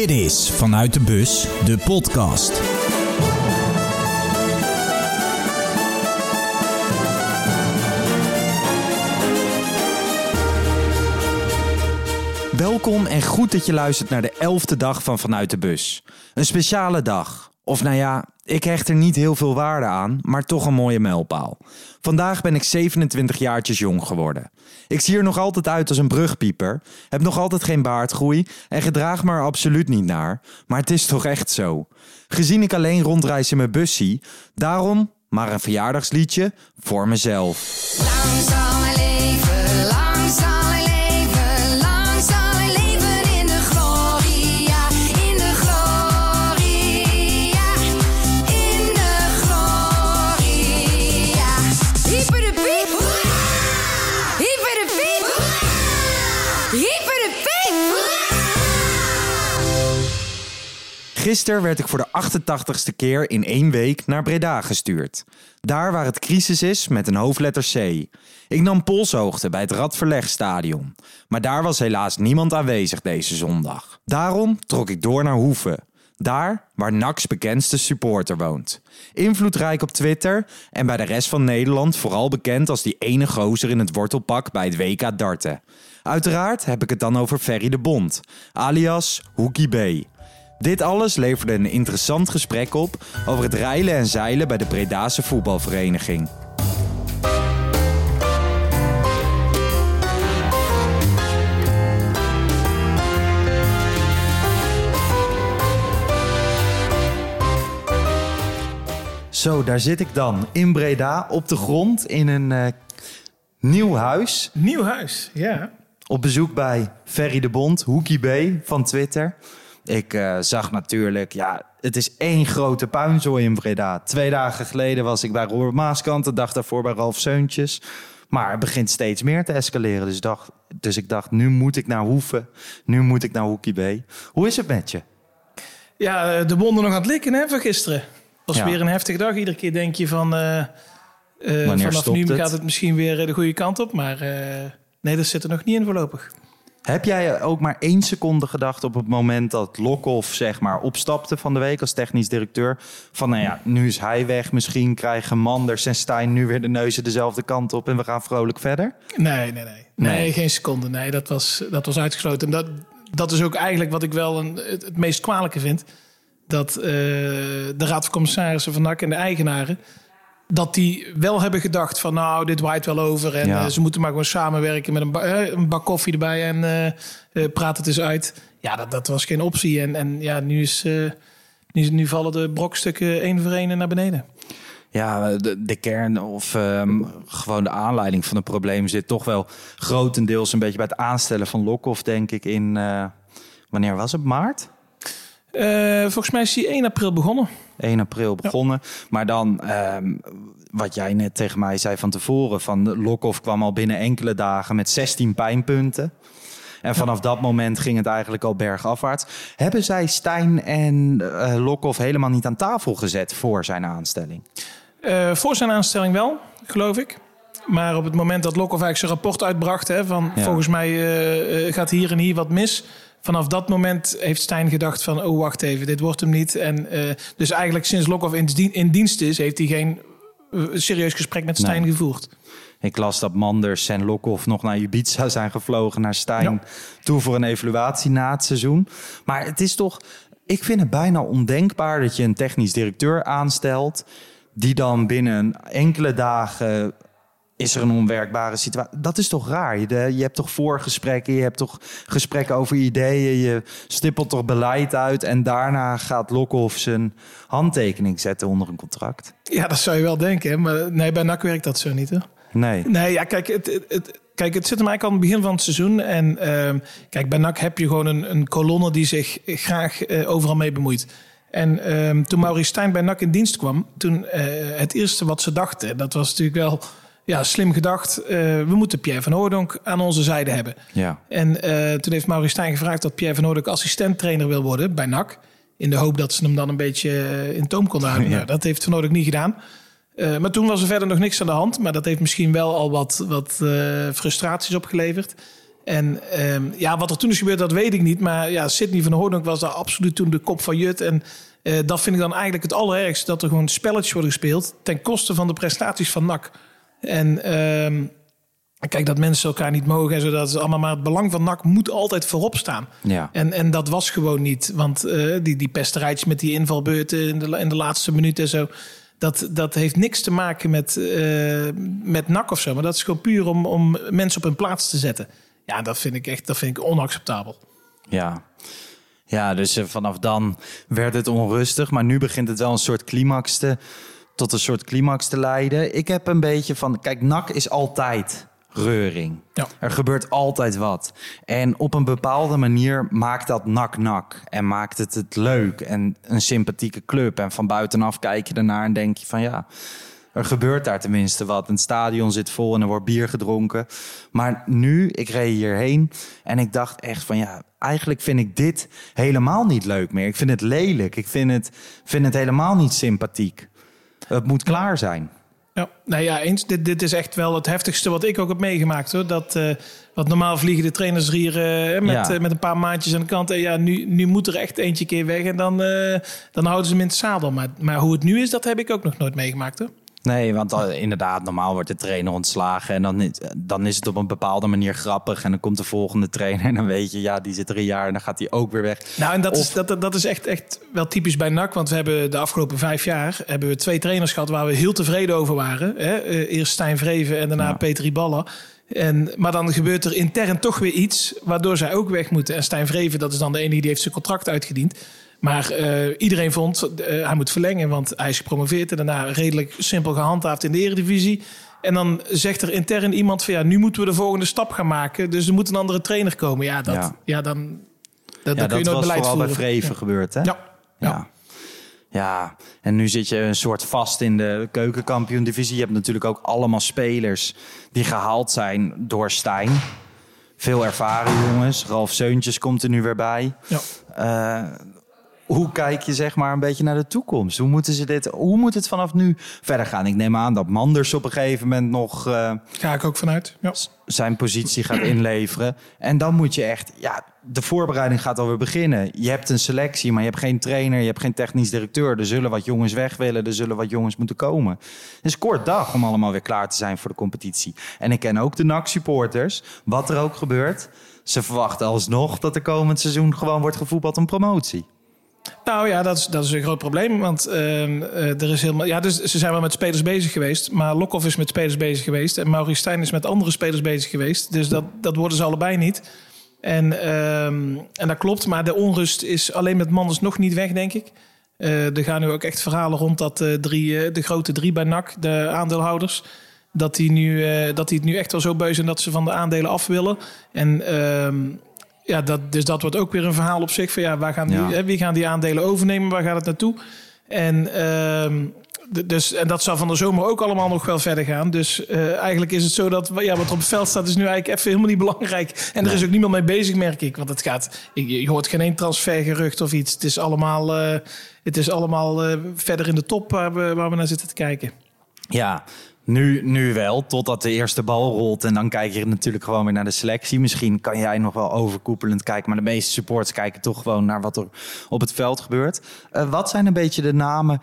Dit is Vanuit de Bus, de podcast. Welkom en goed dat je luistert naar de elfde dag van Vanuit de Bus. Een speciale dag. Of nou ja, ik hecht er niet heel veel waarde aan, maar toch een mooie mijlpaal. Vandaag ben ik 27 jaartjes jong geworden. Ik zie er nog altijd uit als een brugpieper, heb nog altijd geen baardgroei en gedraag me er absoluut niet naar. Maar het is toch echt zo. Gezien ik alleen rondreis in mijn bussie, daarom maar een verjaardagsliedje voor mezelf. Gisteren werd ik voor de 88ste keer in één week naar Breda gestuurd. Daar waar het crisis is met een hoofdletter C. Ik nam polshoogte bij het Radverlegstadion. Maar daar was helaas niemand aanwezig deze zondag. Daarom trok ik door naar Hoeve. Daar waar NAC's bekendste supporter woont. Invloedrijk op Twitter en bij de rest van Nederland vooral bekend als die ene gozer in het wortelpak bij het WK darten. Uiteraard heb ik het dan over Ferry de Bond, alias Hoekie B. Dit alles leverde een interessant gesprek op over het reilen en zeilen bij de Bredase voetbalvereniging. Zo, daar zit ik dan in Breda op de grond in een eh, nieuw huis. Nieuw huis, ja. Op bezoek bij Ferry de Bond, Hoekie B van Twitter. Ik eh, zag natuurlijk, ja, het is één grote puinzooi in Breda. Twee dagen geleden was ik bij Robert Maaskant, de dag daarvoor bij Ralf Seuntjes. Maar het begint steeds meer te escaleren. Dus, dacht, dus ik dacht, nu moet ik naar Hoeven. Nu moet ik naar Hoekie B. Hoe is het met je? Ja, eh, de wonden nog aan het likken hè, van gisteren. Het was Ja. weer een heftige dag. Iedere keer denk je van... eh, eh, vanaf nu het? gaat het misschien weer de goede kant op. Maar eh, nee, dat zit er nog niet in voorlopig. Heb jij ook maar één seconde gedacht op het moment dat Lokhoff zeg maar opstapte van de week als technisch directeur? Van nou ja, nu is hij weg. Misschien krijgen Manders en Stijn nu weer de neuzen dezelfde kant op en we gaan vrolijk verder? Nee, nee, nee. Nee, Nee. geen seconde. Nee, dat was, dat was uitgesloten. En dat, dat is ook eigenlijk wat ik wel een, het, het meest kwalijke vind. Dat eh, de Raad van Commissarissen van NAC en de eigenaren... dat die wel hebben gedacht van nou, dit waait wel over. En Ja. eh, ze moeten maar gewoon samenwerken met een, ba- eh, een bak koffie erbij en eh praat het eens uit. Ja, dat, dat was geen optie. En, en ja, nu, is, nu, nu vallen de brokstukken één voor één naar beneden. Ja, de, de kern of ehm, gewoon de aanleiding van het probleem zit toch wel grotendeels een beetje bij het aanstellen van Lokhoff, denk ik, in wanneer was het? Maart? Volgens mij is die 1 april begonnen. 1 april begonnen. Maar dan, ehm, wat jij net tegen mij zei van tevoren, van Lokhoff kwam al binnen enkele dagen met 16 pijnpunten. En vanaf dat moment ging het eigenlijk al bergafwaarts. Hebben zij Stijn en Lokhoff helemaal niet aan tafel gezet voor zijn aanstelling? Eh, voor zijn aanstelling wel, geloof ik. Maar op het moment dat Lokhoff eigenlijk zijn rapport uitbracht... Hè, van Ja. volgens mij eh, gaat hier en hier wat mis... Vanaf dat moment heeft Stijn gedacht van... oh, wacht even, dit wordt hem niet. En, eh, dus eigenlijk sinds Lokhoff in, dien- in dienst is... heeft hij geen eh, serieus gesprek met Stijn Nee. gevoerd. Ik las dat Manders en Lokhoff nog naar Ibiza zijn gevlogen naar Stijn Ja. toe voor een evaluatie na het seizoen. Maar het is toch, ik vind het bijna ondenkbaar dat je een technisch directeur aanstelt die dan binnen enkele dagen is er een onwerkbare situatie. Dat is toch raar? Je, je hebt toch voorgesprekken, je hebt toch gesprekken over ideeën, je stippelt toch beleid uit en daarna gaat Lokhoff zijn handtekening zetten onder een contract. Ja, dat zou je wel denken. hè, Maar nee, bij NAC werkt dat zo niet, hè? Nee. Nee, ja, kijk, het, het, het- kijk, het zit hem eigenlijk al aan het begin van het seizoen. En ehm, kijk, bij NAC heb je gewoon een, een kolonne die zich graag eh, overal mee bemoeit. En ehm, toen Maurice Stijn bij NAC in dienst kwam, toen eh, het eerste wat ze dachten, dat was natuurlijk wel ja, slim gedacht. eh, we moeten Pierre van Hooydonk aan onze zijde hebben. Ja. En eh, toen heeft Maurice Stijn gevraagd dat Pierre van Hooydonk assistent-trainer wil worden bij NAC. In de hoop dat ze hem dan een beetje eh, in toom konden houden. Ja. Nou, dat heeft Van Hooydonk niet gedaan. Maar toen was er verder nog niks aan de hand. Maar dat heeft misschien wel al wat, wat frustraties opgeleverd. En ehm, ja, wat er toen is gebeurd, dat weet ik niet. Maar ja, Sidney van Hoornhoek was daar absoluut toen de kop van Jut. En dat vind ik dan eigenlijk het allerergste. Dat er gewoon spelletjes worden gespeeld ten koste van de prestaties van NAC. En ehm, kijk, dat mensen elkaar niet mogen en zodat is allemaal. Maar het belang van NAC moet altijd voorop staan. Ja. En, en dat was gewoon niet. Want eh, die, die pesterijtjes met die invalbeurten in de, in de laatste minuut en zo. Dat, dat heeft niks te maken met, eh met NAC of zo. Maar dat is gewoon puur om, om mensen op hun plaats te zetten. Ja, dat vind ik echt dat vind ik onacceptabel. Ja. Ja, dus eh, vanaf dan werd het onrustig. Maar nu begint het wel een soort climax te, tot een soort climax te leiden. Ik heb een beetje van... Kijk, NAC is altijd reuring. Ja. Er gebeurt altijd wat. En op een bepaalde manier maakt dat nak-nak. En maakt het het leuk en een sympathieke club. En van buitenaf kijk je ernaar en denk je van ja... Er gebeurt daar tenminste wat. Het stadion zit vol en er wordt bier gedronken. Maar nu, ik reed hierheen en ik dacht echt van ja, eigenlijk vind ik dit helemaal niet leuk meer. Ik vind het lelijk. Ik vind het, vind het helemaal niet sympathiek. Het moet klaar zijn. Ja, nou ja, eens. Dit, dit is echt wel het heftigste wat ik ook heb meegemaakt hoor. Dat, eh wat normaal vliegen de trainers er hier eh, met, Ja. eh, met een paar maandjes aan de kant. En ja, nu, nu moet er echt eentje keer weg en dan, dan houden ze hem in het zadel. Maar, maar hoe het nu is, dat heb ik ook nog nooit meegemaakt hoor. Nee, want eh, inderdaad, normaal wordt de trainer ontslagen. En dan, is- dan is het op een bepaalde manier grappig. En dan komt de volgende trainer. En dan weet je, ja, die zit er een jaar en dan gaat hij ook weer weg. Nou, en dat, is, Of- dat, dat- dat is echt, echt wel typisch bij NAC. Want we hebben de afgelopen vijf jaar hebben we twee trainers gehad waar we heel tevreden over waren. Hè? Eh, eerst Stijn Vreven en daarna Ja. Peter Iballa. En, maar dan gebeurt er intern toch weer iets waardoor zij ook weg moeten. En Stijn Vreven, dat is dan de enige die heeft zijn contract uitgediend. Maar eh, iedereen vond, eh, hij moet verlengen, want hij is gepromoveerd. En daarna redelijk simpel gehandhaafd in de eredivisie. En dan zegt er intern iemand van ja, nu moeten we de volgende stap gaan maken. Dus er moet een andere trainer komen. Ja, dat, Ja. ja. dan, dat, Ja, kun dat je nooit was beleid vooral bij voeren. Vreven Ja. gebeurd, hè? Ja. Ja. Ja. En nu zit je een soort vast in de keukenkampioen-divisie. Je hebt natuurlijk ook allemaal spelers die gehaald zijn door Stijn. Veel ervaren jongens. Ralf Seuntjes komt er nu weer bij. Ja. Eh, hoe kijk je zeg maar een beetje naar de toekomst? Hoe, moeten ze dit, hoe moet het vanaf nu verder gaan? Ik neem aan dat Manders op een gegeven moment nog eh, Ga ik ook vanuit. Ja. zijn positie gaat inleveren. En dan moet je echt, ja, de voorbereiding gaat alweer beginnen. Je hebt een selectie, maar je hebt geen trainer, je hebt geen technisch directeur. Er zullen wat jongens weg willen, er zullen wat jongens moeten komen. Het is kort dag om allemaal weer klaar te zijn voor de competitie. En ik ken ook de NAC-supporters, wat er ook gebeurt. Ze verwachten alsnog dat er komend seizoen gewoon wordt gevoetbald om promotie. Nou ja, dat is, dat is een groot probleem. Want ehm, eh, er is helemaal. Ja, dus ze zijn wel met spelers bezig geweest. Maar Lokhoff is met spelers bezig geweest. En Maurice Stijn is met andere spelers bezig geweest. Dus dat, dat worden ze allebei niet. En, ehm, en dat klopt. Maar de onrust is alleen met Manders nog niet weg, denk ik. Eh, er gaan nu ook echt verhalen rond dat eh, drie, de grote drie bij NAC, de aandeelhouders. Dat die, nu, dat die het nu echt wel zo beu zijn dat ze van de aandelen af willen. En ehm, ja, dat, dus dat wordt ook weer een verhaal op zich. Van ja, waar gaan die, Ja. hè, wie gaan die aandelen overnemen? Waar gaat het naartoe? En, ehm, dus, en dat zal van de zomer ook allemaal nog wel verder gaan. Dus eh, eigenlijk is het zo dat ja, wat er op het veld staat... is nu eigenlijk even helemaal niet belangrijk. En er is ook niemand mee bezig, merk ik. Want het gaat, je, je hoort geen één transfergerucht of iets. Het is allemaal, eh, het is allemaal eh, verder in de top waar we, waar we naar zitten te kijken. Ja, nu, nu wel, totdat de eerste bal rolt. En dan kijk je natuurlijk gewoon weer naar de selectie. Misschien kan jij nog wel overkoepelend kijken. Maar de meeste supporters kijken toch gewoon naar wat er op het veld gebeurt. Eh, wat zijn een beetje de namen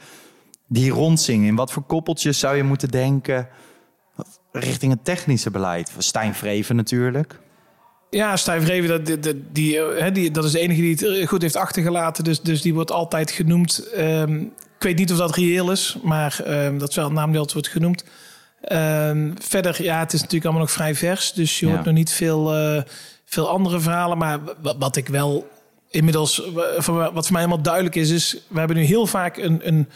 die rondzingen? In wat voor koppeltjes zou je moeten denken richting het technische beleid? Stijn Vreven natuurlijk. Ja, Stijn Vreven, dat, die, eh, die, dat is de enige die het eh, goed heeft achtergelaten. Dus, dus die wordt altijd genoemd. Ehm, ik weet niet of dat reëel is, maar ehm, dat is wel een naam die altijd wordt genoemd. Ehm, verder, ja, het is natuurlijk allemaal nog vrij vers. Dus je Ja. hoort nog niet veel, eh, veel andere verhalen. Maar wa- wat ik wel inmiddels, wat voor mij helemaal duidelijk is, is... we hebben nu heel vaak een, een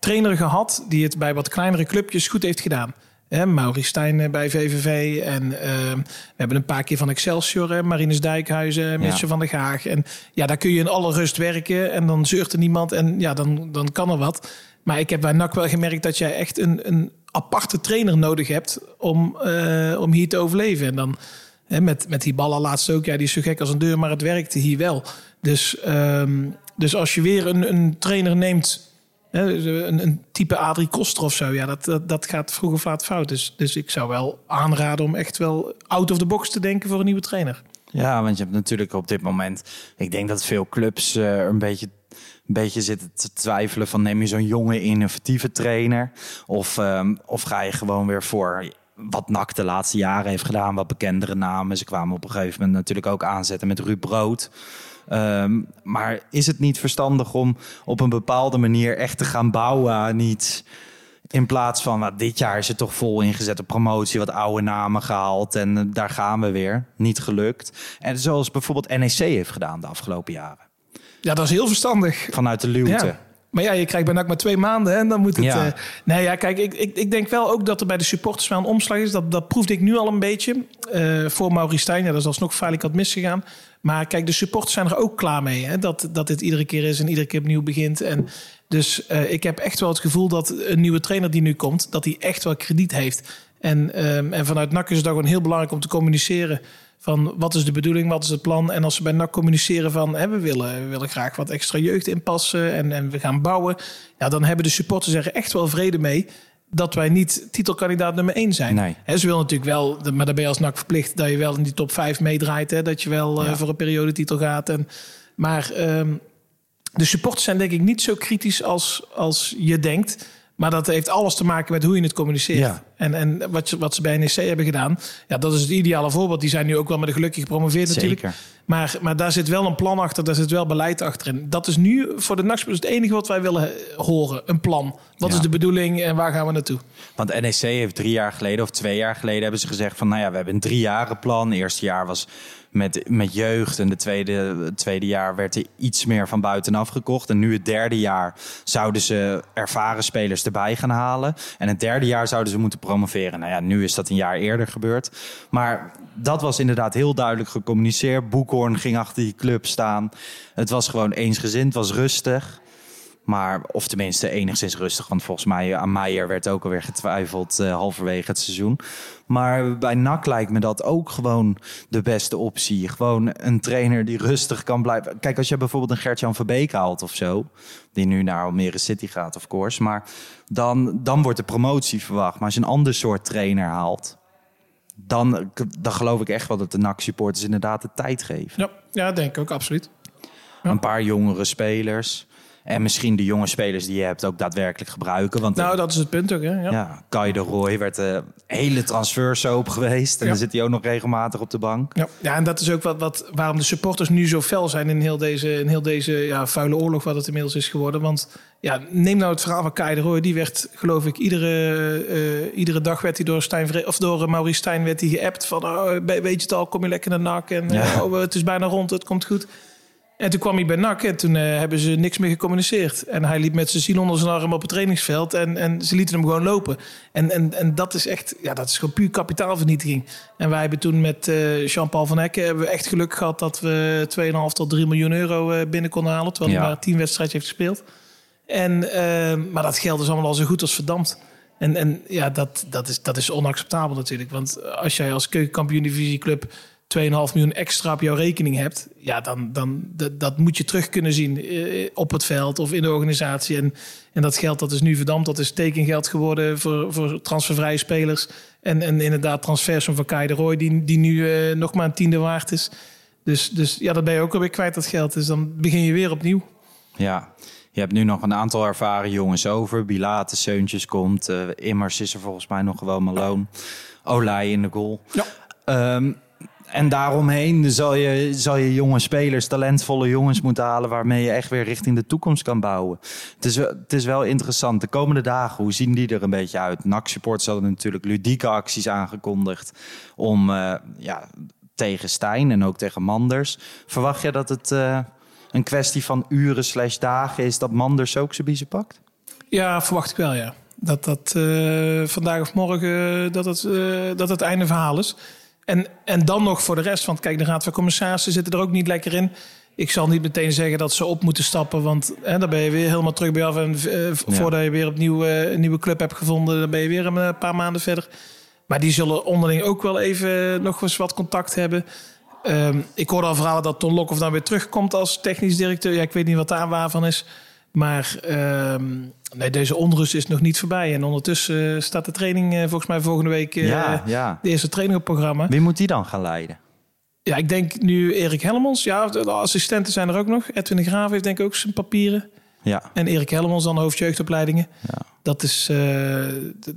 trainer gehad die het bij wat kleinere clubjes goed heeft gedaan. Hè, Maurice Stijn eh, bij VVV en ehm, we hebben een paar keer van Excelsior, hè, Marinus Dijkhuizen, Mitchell van der Gaag. En ja, daar kun je in alle rust werken en dan zeurt er niemand en ja, dan, dan kan er wat. Maar ik heb bij NAC wel gemerkt dat jij echt een, een aparte trainer nodig hebt om, eh, om hier te overleven. En dan hè, met, met die ballen laatst ook, ja, die is zo gek als een deur, maar het werkte hier wel. Dus, ehm, dus als je weer een, een trainer neemt een, een type Adrie Koster of zo. Ja, dat, dat, gaat vroeg of laat fout. Dus, dus ik zou wel aanraden om echt wel out of the box te denken voor een nieuwe trainer. Ja, want je hebt natuurlijk op dit moment... Ik denk dat veel clubs eh, een beetje, een beetje zitten te twijfelen van... neem je zo'n jonge, innovatieve trainer? Of, ehm, of ga je gewoon weer voor wat NAC de laatste jaren heeft gedaan... wat bekendere namen. Ze kwamen op een gegeven moment natuurlijk ook aanzetten met Ruud Brood... Ehm, maar is het niet verstandig om op een bepaalde manier echt te gaan bouwen aan iets... In plaats van, nou, dit jaar is het toch vol ingezet op promotie, wat oude namen gehaald en eh, daar gaan we weer. Niet gelukt. En zoals bijvoorbeeld NEC heeft gedaan de afgelopen jaren. Ja, dat is heel verstandig. Vanuit de luwte. Ja. Maar ja, je krijgt bij NAC maar twee maanden hè, en dan moet het... Ja. eh, nee, ja, kijk, ik, ik, ik denk wel ook dat er bij de supporters wel een omslag is. Dat, dat proefde ik nu al een beetje. Eh, voor Maurice Stijn, ja, dat is alsnog feitelijk wat misgegaan. Maar kijk, de supporters zijn er ook klaar mee. Hè, dat, dat dit iedere keer is en iedere keer opnieuw begint. En dus eh, ik heb echt wel het gevoel dat een nieuwe trainer die nu komt... dat hij echt wel krediet heeft. En, ehm, en vanuit NAC is het ook gewoon heel belangrijk om te communiceren... van wat is de bedoeling, wat is het plan. En als ze bij NAC communiceren van... Hè, we, willen, we willen graag wat extra jeugd inpassen en, en we gaan bouwen... Ja, dan hebben de supporters er echt wel vrede mee dat wij niet titelkandidaat nummer 1 zijn. Nee. Ze willen natuurlijk wel, maar dan ben je als NAC verplicht... dat je wel in die top 5 meedraait. Hè, dat je wel eh, voor een periodetitel gaat. En, maar ehm, de supporters zijn denk ik niet zo kritisch als, als je denkt. Maar dat heeft alles te maken met hoe je het communiceert. Ja. En, en wat, ze- wat ze bij NEC hebben gedaan, ja, dat is het ideale voorbeeld. Die zijn nu ook wel met een gelukkig gepromoveerd natuurlijk. Zeker. Maar, maar daar zit wel een plan achter, daar zit wel beleid achter. En dat is nu voor de NAC-spelers het enige wat wij willen horen. Een plan. Wat Ja. is de bedoeling en waar gaan we naartoe? Want NEC heeft drie jaar geleden of twee jaar geleden hebben ze gezegd van nou ja, we hebben een driejarenplan. Het eerste jaar was met, met jeugd en de tweede, tweede jaar werd er iets meer van buitenaf gekocht. En nu het derde jaar zouden ze ervaren spelers erbij gaan halen. En het derde jaar zouden ze moeten promoveren. Nou ja, nu is dat een jaar eerder gebeurd. Maar dat was inderdaad heel duidelijk gecommuniceerd. Boekhoorn ging achter die club staan. Het was gewoon eensgezind, het was rustig. Maar, of tenminste enigszins rustig. Want volgens mij aan Meijer werd ook alweer getwijfeld eh, halverwege het seizoen. Maar bij NAC lijkt me dat ook gewoon de beste optie. Gewoon een trainer die rustig kan blijven. Kijk, als je bijvoorbeeld een Gert-Jan Verbeek haalt of zo. Die nu naar Almere City gaat, of course. Maar dan, dan wordt de promotie verwacht. Maar als je een ander soort trainer haalt... Dan, dan geloof ik echt wel dat de NAC-supporters inderdaad de tijd geven. Ja, ja denk ik ook, absoluut. Ja. Een paar jongere spelers. En misschien de jonge spelers die je hebt ook daadwerkelijk gebruiken. Want Nou, dat is het punt ook, hè? Ja. ja, Kai de Roy werd de hele transfersoap geweest. En Ja. dan zit hij ook nog regelmatig op de bank. Ja, ja, en dat is ook wat, wat, waarom de supporters nu zo fel zijn in heel deze, in heel deze ja, vuile oorlog, wat het inmiddels is geworden. Want ja, neem nou het verhaal van Kai de Roy. Die werd, geloof ik, iedere, eh, iedere dag werd hij door, Stijn, Vre- of door eh, Maurice Stijn werd hij geappt van, oh, weet je het al, kom je lekker naar NAC en Ja. eh, oh, het is bijna rond, het komt goed. En toen kwam hij bij NAC en toen eh, hebben ze niks meer gecommuniceerd. En hij liep met zijn ziel onder zijn arm op het trainingsveld en, en ze lieten hem gewoon lopen. En, en, en dat is echt, ja, dat is gewoon puur kapitaalvernietiging. En wij hebben toen met eh, Jean-Paul van Hekken hebben we echt geluk gehad dat we 2,5 tot 3 miljoen euro eh, binnen konden halen. Terwijl hij Ja. maar 10 wedstrijdjes heeft gespeeld. En, maar dat geld is allemaal al zo goed als verdampt. En, en ja, dat, dat, is, dat is onacceptabel natuurlijk. Want als jij als keukenkampioen divisieclub 2,5 miljoen extra op jouw rekening hebt, ja, dan, dan dat, dat moet je terug kunnen zien eh, op het veld of in de organisatie. En, en dat geld dat is nu verdampt, dat is tekengeld geworden voor, voor transfervrije spelers. En, en inderdaad transfers van Kai de Roy, die, die nu eh, nog maar een tiende waard is. Dus, dus ja, dat ben je ook alweer kwijt, dat geld. Dus dan begin je weer opnieuw. Ja, je hebt nu nog een aantal ervaren jongens over. Bilate, Seuntjes komt. eh, Immers is er volgens mij nog gewoon Malone. Olij in de goal. Ja. Ehm, en daaromheen zal je, zal je jonge spelers, talentvolle jongens moeten halen... waarmee je echt weer richting de toekomst kan bouwen. Het is, het is wel interessant. De komende dagen, hoe zien die er een beetje uit? NAC-supporters hadden natuurlijk ludieke acties aangekondigd... om eh, ja, tegen Stijn en ook tegen Manders. Verwacht je dat het eh, een kwestie van uren slash dagen is... dat Manders ook zijn biezen pakt? Ja, verwacht ik wel, ja. Dat dat eh, vandaag of morgen dat het, dat het einde verhaal is. En, en dan nog voor de rest. Want kijk, de Raad van Commissarissen zitten er ook niet lekker in. Ik zal niet meteen zeggen dat ze op moeten stappen. Want hè, dan ben je weer helemaal terug bij af. En eh, voordat je weer opnieuw eh, een nieuwe club hebt gevonden... dan ben je weer een eh, paar maanden verder. Maar die zullen onderling ook wel even nog eens wat contact hebben. Ehm, ik hoorde al verhalen dat Ton Lokhoff dan weer terugkomt als technisch directeur. Ja, ik weet niet wat daar waar van is. Maar ehm, nee, deze onrust is nog niet voorbij. En ondertussen staat de training eh, volgens mij volgende week... eh, ja, ja. De eerste training op programma. Wie moet die dan gaan leiden? Ja, ik denk nu Erik Helmons. Ja, de assistenten zijn er ook nog. Edwin de Graaf heeft denk ik ook zijn papieren. Ja, En Erik Helmons dan hoofdjeugdopleidingen. Ja. Dat, is, eh,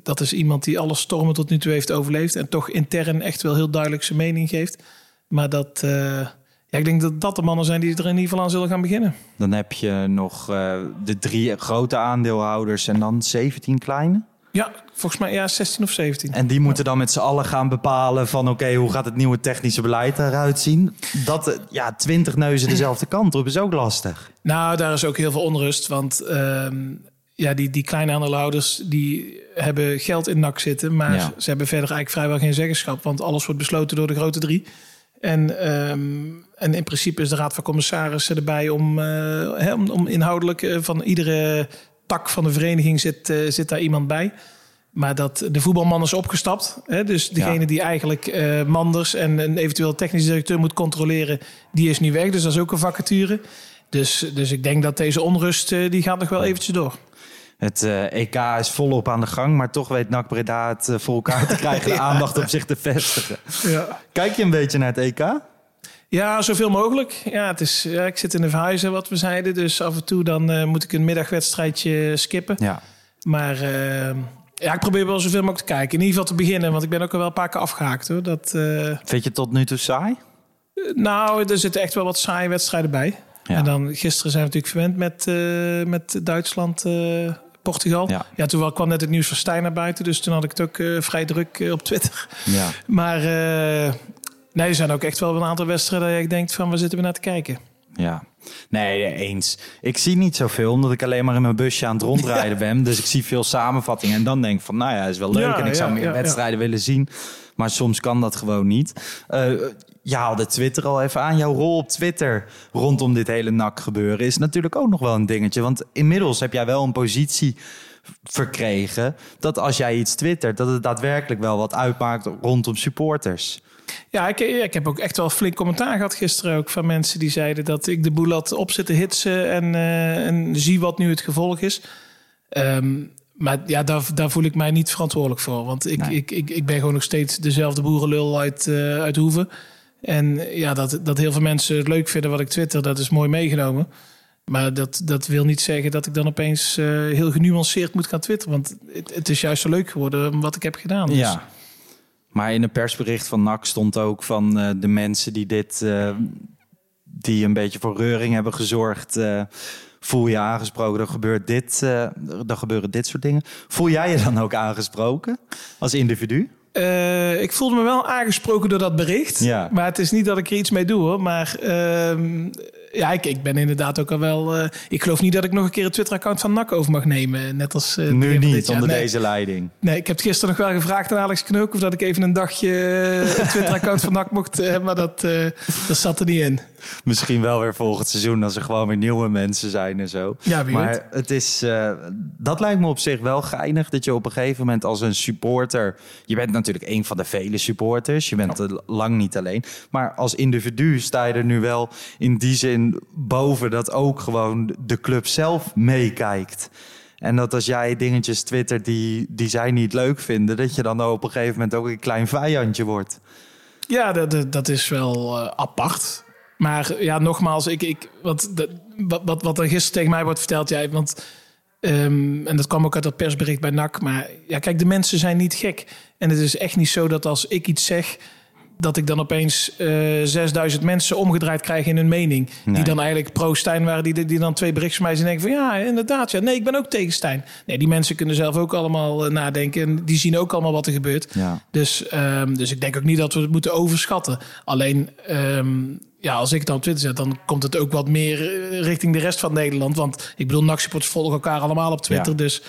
dat is iemand die alle stormen tot nu toe heeft overleefd. En toch intern echt wel heel duidelijk zijn mening geeft. Maar dat, eh, ja, ik denk dat dat de mannen zijn die er in ieder geval aan zullen gaan beginnen. dan heb je nog eh, de drie grote aandeelhouders en dan 17 kleine. Ja, volgens mij ja, 16 of 17. En die moeten dan met z'n allen gaan bepalen van... oké, hoe gaat het nieuwe technische beleid eruit zien? Dat, eh, ja, 20 neuzen dezelfde kant op is ook lastig. Nou, daar is ook heel veel onrust. Want ehm, ja, die, die kleine aandeelhouders die hebben geld in NAC zitten. Maar Ja. ze hebben verder eigenlijk vrijwel geen zeggenschap. Want alles wordt besloten door de grote drie. En, ehm, en in principe is de Raad van Commissarissen erbij om, eh, om, om inhoudelijk eh, van iedere tak van de vereniging zit, eh, zit daar iemand bij. Maar dat de voetbalman is opgestapt. Hè? Dus degene Ja. die eigenlijk Manders en een eventueel technisch directeur moet controleren, die is nu weg. Dus dat is ook een vacature. Dus, dus ik denk dat deze onrust, die gaat nog wel eventjes door. Het eh, EK is volop aan de gang, maar toch weet NAC Breda het eh, voor elkaar te krijgen... de aandacht op zich te vestigen. Ja. Kijk je een beetje naar het E EK? Ja, zoveel mogelijk. Ja, het is, ja, ik zit in de verhuizen, wat we zeiden. Dus af en toe dan eh, moet ik een middagwedstrijdje skippen. Ja. Maar ja, ik probeer wel zoveel mogelijk te kijken. In ieder geval te beginnen, want ik ben ook al wel een paar keer afgehaakt. Hoor. Dat, Vind je tot nu toe saai? nou, er zitten echt wel wat saaie wedstrijden bij. Ja. En dan gisteren zijn we natuurlijk verwend met, met Duitsland, Portugal. Ja. Ja. toen kwam net het nieuws van Stijn naar buiten. Dus toen had ik het ook eh, vrij druk eh, op Twitter. Ja. Maar eh, nee, er zijn ook echt wel een aantal wedstrijden dat ik denk van, waar zitten we naar te kijken? Ja. Nee, eens. Ik zie niet zoveel, omdat ik alleen maar in mijn busje aan het rondrijden ben. Dus ik zie veel samenvattingen. En dan denk ik van, nou ja, is wel leuk. Ja, en ik zou ja, meer ja, wedstrijden willen zien. Maar soms kan dat gewoon niet. Eh je haalde Twitter al even aan. Jouw rol op Twitter rondom dit hele nak gebeuren is natuurlijk ook nog wel een dingetje. Want inmiddels heb jij wel een positie verkregen dat als jij iets twittert, dat het daadwerkelijk wel wat uitmaakt rondom supporters. Ja, ik, ik heb ook echt wel flink commentaar gehad gisteren ook van mensen die zeiden dat ik de boel had op zitten hitsen en, eh, en zie wat nu het gevolg is. Ehm, maar ja, daar, daar voel ik mij niet verantwoordelijk voor. Want ik, Nee. ik, ik, ik ben gewoon nog steeds dezelfde boerenlul uit, eh uit Hoeven. En ja, dat, dat heel veel mensen het leuk vinden wat ik twitter, dat is mooi meegenomen. Maar dat, dat wil niet zeggen dat ik dan opeens eh, heel genuanceerd moet gaan twitteren. Want het, het is juist zo leuk geworden wat ik heb gedaan. Dus- Ja. Maar in een persbericht van NAC stond ook van eh, de mensen die dit, eh, die een beetje voor reuring hebben gezorgd, eh, voel je aangesproken. Er gebeurt dit, er gebeuren dit soort dingen. Voel jij je dan ook aangesproken als individu? Ik voelde me wel aangesproken door dat bericht. Ja. Maar het is niet dat ik er iets mee doe hoor. Maar ehm, ja, ik, ik ben inderdaad ook al wel. eh, ik geloof niet dat ik nog een keer een Twitter-account van NAC over mag nemen. Net als. eh, het Nu dit niet, onder nee, deze leiding. Nee, ik heb het gisteren nog wel gevraagd aan Alex Knook. of dat ik even een dagje eh, een Twitter-account van NAC mocht. eh, maar dat, eh, dat zat er niet in. Misschien wel weer volgend seizoen als er gewoon weer nieuwe mensen zijn en zo. Ja, wie maar weet. het is, eh, dat lijkt me op zich wel geinig dat je op een gegeven moment als een supporter, je bent natuurlijk een van de vele supporters, je bent er lang niet alleen, maar als individu sta je er nu wel in die zin boven dat ook gewoon de club zelf meekijkt. En dat als jij dingetjes twittert die, die zij niet leuk vinden, dat je dan op een gegeven moment ook een klein vijandje wordt. Ja, dat, dat, is wel eh, apart. Maar ja, nogmaals, ik, ik, wat, wat, wat, wat er gisteren tegen mij wordt verteld, jij, want ehm, en dat kwam ook uit dat persbericht bij NAC. Maar ja, kijk, de mensen zijn niet gek. En het is echt niet zo dat als ik iets zeg, dat ik dan opeens eh 6000 mensen omgedraaid krijg in hun mening. Nee. Die dan eigenlijk pro-Stijn waren, die, die dan twee berichtjes van mij zien en denken van ja, inderdaad, ja, nee, ik ben ook tegen Stijn. Nee, die mensen kunnen zelf ook allemaal eh, nadenken en die zien ook allemaal wat er gebeurt. Ja. Dus, ehm, dus ik denk ook niet dat we het moeten overschatten. Alleen, ehm, ja, als ik het dan op Twitter zet, dan komt het ook wat meer eh, richting de rest van Nederland. Want ik bedoel, NAC-supporters volgen elkaar allemaal op Twitter. Ja. Dus,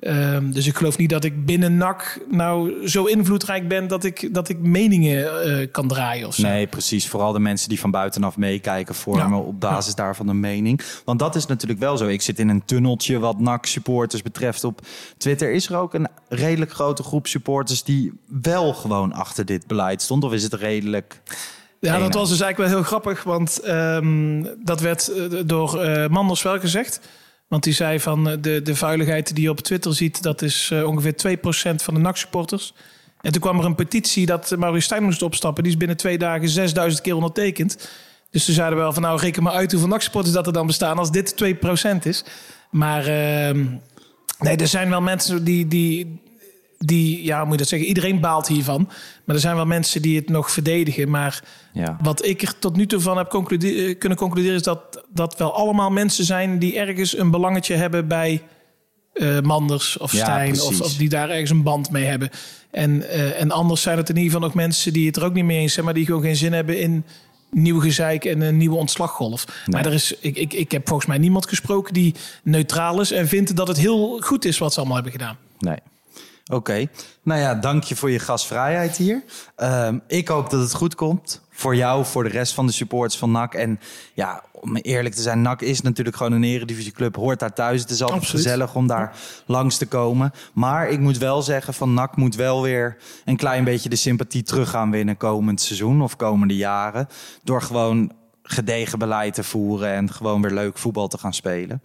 ehm, dus ik geloof niet dat ik binnen NAC nou zo invloedrijk ben dat ik, dat ik meningen eh, kan draaien of zo. Nee, precies. Vooral de mensen die van buitenaf meekijken vormen Ja. op basis daarvan een mening. Want dat is natuurlijk wel zo. Ik zit in een tunneltje wat NAC-supporters betreft op Twitter. Is er ook een redelijk grote groep supporters die wel gewoon achter dit beleid stond? Of is het redelijk... Ja, dat was dus eigenlijk wel heel grappig, want ehm, dat werd eh, door eh, Manders wel gezegd. Want die zei van eh, de, de vuiligheid die je op Twitter ziet, dat is eh, ongeveer 2% van de NAC-supporters. En toen kwam er een petitie dat Maurice Stijn moest opstappen. Die is binnen twee dagen 6000 keer ondertekend. Dus toen zeiden we wel van nou reken maar uit hoeveel NAC-supporters dat er dan bestaan als dit 2% is. Maar ehm, nee, er zijn wel mensen die, die, die, ja, moet je dat zeggen? Iedereen baalt hiervan. Maar er zijn wel mensen die het nog verdedigen. Maar Ja. wat ik er tot nu toe van heb conclude- eh, kunnen concluderen... is dat dat wel allemaal mensen zijn die ergens een belangetje hebben bij eh, Manders of Ja, Stijn. Of, of die daar ergens een band mee hebben. En, eh, en anders zijn het in ieder geval nog mensen die het er ook niet mee eens zijn... maar die gewoon geen zin hebben in nieuw gezeik en een nieuwe ontslaggolf. Maar er is, ik, ik, ik heb volgens mij niemand gesproken die neutraal is... en vindt dat het heel goed is wat ze allemaal hebben gedaan. Nee. Oké. Nou ja, dank je voor je gastvrijheid hier. Ehm, ik hoop dat het goed komt. Voor jou, voor de rest van de supporters van NAC. En ja, om eerlijk te zijn, NAC is natuurlijk gewoon een eredivisieclub. Hoort daar thuis. Het is altijd Absoluut. gezellig om daar langs te komen. Maar ik moet wel zeggen, van NAC moet wel weer een klein beetje de sympathie terug gaan winnen komend seizoen of komende jaren. Door gewoon gedegen beleid te voeren en gewoon weer leuk voetbal te gaan spelen.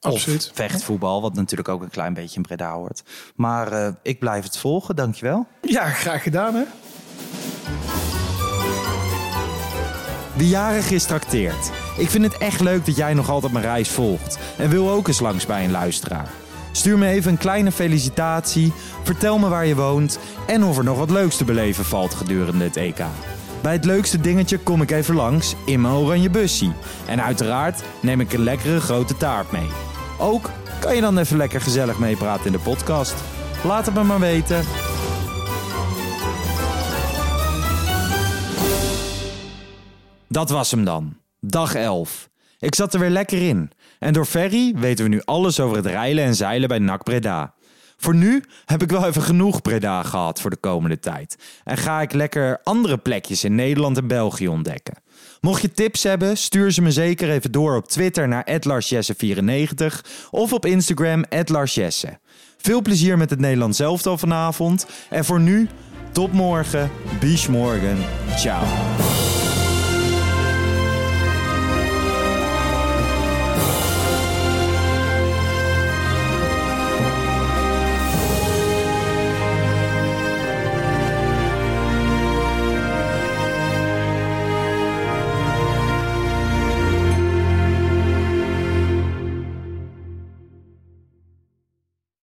Absoluut. Of vechtvoetbal, wat natuurlijk ook een klein beetje in Breda hoort. Maar eh, ik blijf het volgen, dankjewel. Ja, graag gedaan hè. Wie jarig is trakteert. Ik vind het echt leuk dat jij nog altijd mijn reis volgt. En wil ook eens langs bij een luisteraar. Stuur me even een kleine felicitatie. Vertel me waar je woont. En of er nog wat leuks te beleven valt gedurende het EK. Bij het leukste dingetje kom ik even langs in mijn oranje bussie. En uiteraard neem ik een lekkere grote taart mee. Ook kan je dan even lekker gezellig meepraten in de podcast. Laat het me maar weten. Dat was hem dan. Dag 11. Ik zat er weer lekker in. En door Ferry weten we nu alles over het reilen en zeilen bij NAC Breda. Voor nu heb ik wel even genoeg Breda gehad voor de komende tijd. En ga ik lekker andere plekjes in Nederland en België ontdekken. Mocht je tips hebben, stuur ze me zeker even door op Twitter naar @larsjesse94 of op Instagram @larsjesse. Veel plezier met het Nederlands elftal vanavond. En voor nu, tot morgen, bis morgen, ciao.